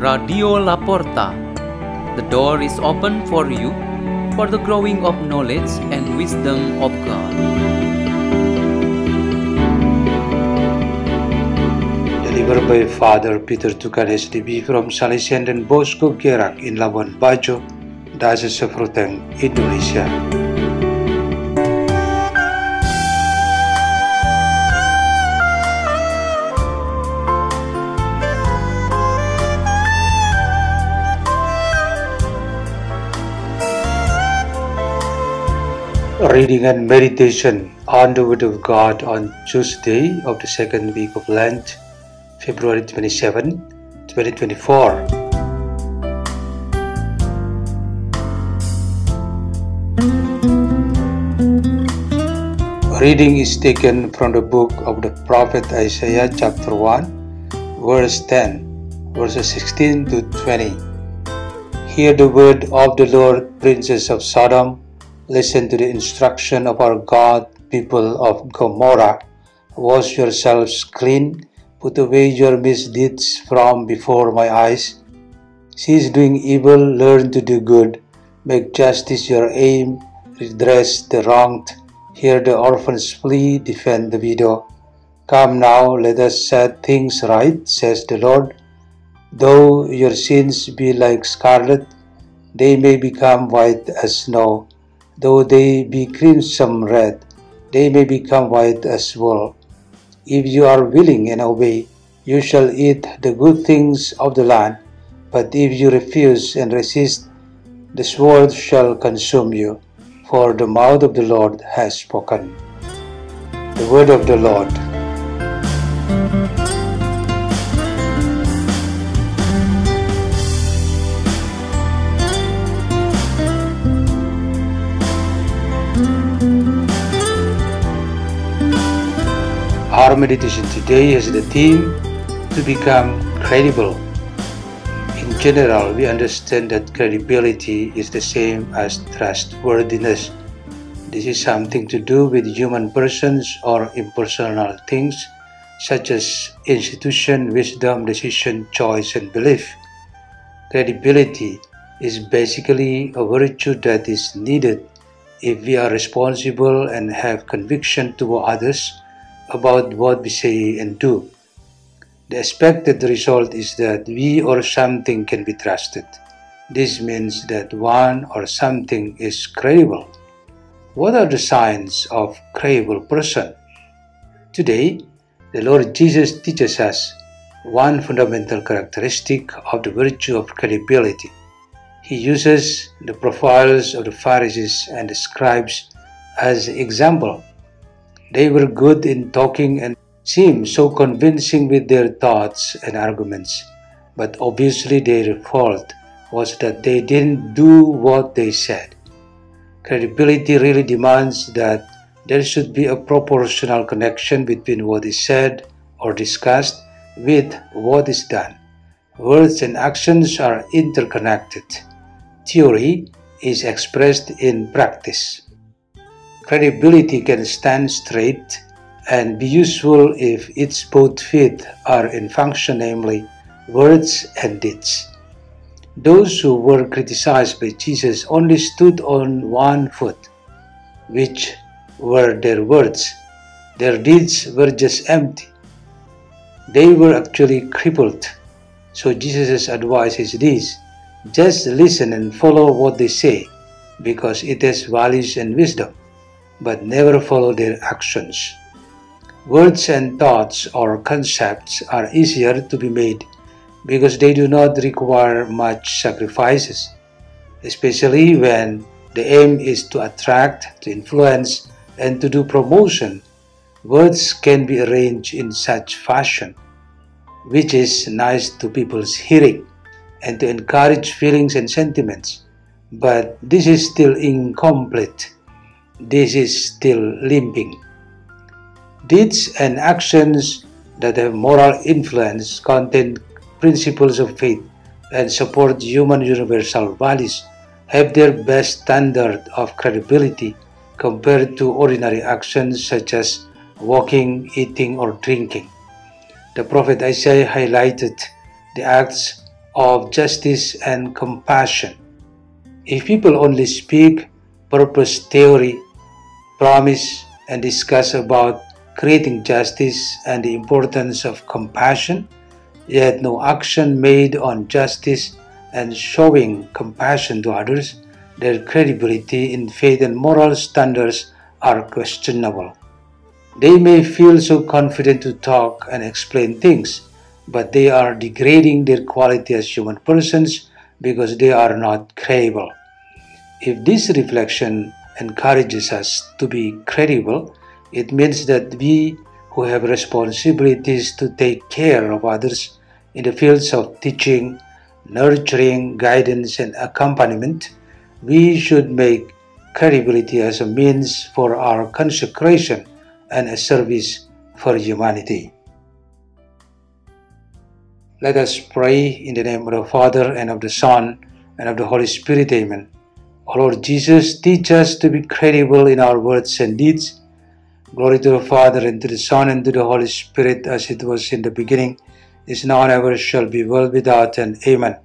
Radio La Porta. The door is open for you for the growing of knowledge and wisdom of God. Delivered by Father Peter Tukan SDB from Salesian dan Bosco Gerak in Labuan Bajo, Diocese of Ruteng, Indonesia. Reading and meditation on the Word of God on Tuesday of the second week of Lent, February 27, 2024. Reading is taken from the book of the prophet Isaiah, chapter 1, verse 10, verses 16 to 20. Hear the word of the Lord, princes of Sodom. Listen to the instruction of our God, people of Gomorrah. Wash yourselves clean, put away your misdeeds from before my eyes. Cease doing evil, learn to do good. Make justice your aim, redress the wronged. Hear the orphans plea, defend the widow. Come now, let us set things right, says the Lord. Though your sins be like scarlet, they may become white as snow. Though they be crimson red, they may become white as wool. If you are willing and obey, you shall eat the good things of the land. But if you refuse and resist, the sword shall consume you, for the mouth of the Lord has spoken. The word of the Lord. Our meditation today has the theme to become credible. In general, we understand that credibility is the same as trustworthiness. This is something to do with human persons or impersonal things such as institution, wisdom, decision, choice, and belief. Credibility is basically a virtue that is needed if we are responsible and have conviction toward others about what we say and do. The expected result is that we or something can be trusted. This means that one or something is credible. What are the signs of credible person? Today, the Lord Jesus teaches us one fundamental characteristic of the virtue of credibility. He uses the profiles of the Pharisees and the scribes as example they were good in talking and seemed so convincing with their thoughts and arguments, but obviously their fault was that they didn't do what they said. Credibility really demands that there should be a proportional connection between what is said or discussed with what is done. Words and actions are interconnected. Theory is expressed in practice. Credibility can stand straight and be useful if its both feet are in function, namely words and deeds. Those who were criticized by Jesus only stood on one foot, which were their words. Their deeds were just empty. They were actually crippled. So Jesus' advice is this just listen and follow what they say, because it has values and wisdom but never follow their actions. Words and thoughts or concepts are easier to be made because they do not require much sacrifices, especially when the aim is to attract, to influence, and to do promotion. Words can be arranged in such fashion, which is nice to people's hearing, and to encourage feelings and sentiments. But this is still incomplete this is still limping. Deeds and actions that have moral influence contain principles of faith and support human universal values have their best standard of credibility compared to ordinary actions such as walking, eating, or drinking. The prophet Isaiah highlighted the acts of justice and compassion. If people only speak purpose theory, promise, and discuss about creating justice and the importance of compassion, yet no action made on justice and showing compassion to others, their credibility in faith and moral standards are questionable. They may feel so confident to talk and explain things, but they are degrading their quality as human persons because they are not credible. If this reflection encourages us to be credible, it means that we who have responsibilities to take care of others in the fields of teaching, nurturing, guidance, and accompaniment, we should make credibility as a means for our consecration and a service for humanity. Let us pray in the name of the Father and of the Son and of the Holy Spirit. Amen. Lord Jesus, teach us to be credible in our words and deeds. Glory to the Father and to the Son and to the Holy Spirit as it was in the beginning, is now and ever shall be world without end. Amen.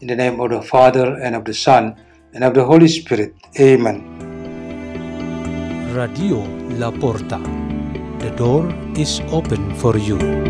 In the name of the Father and of the Son and of the Holy Spirit. Amen. Radio La Porta. The door is open for you.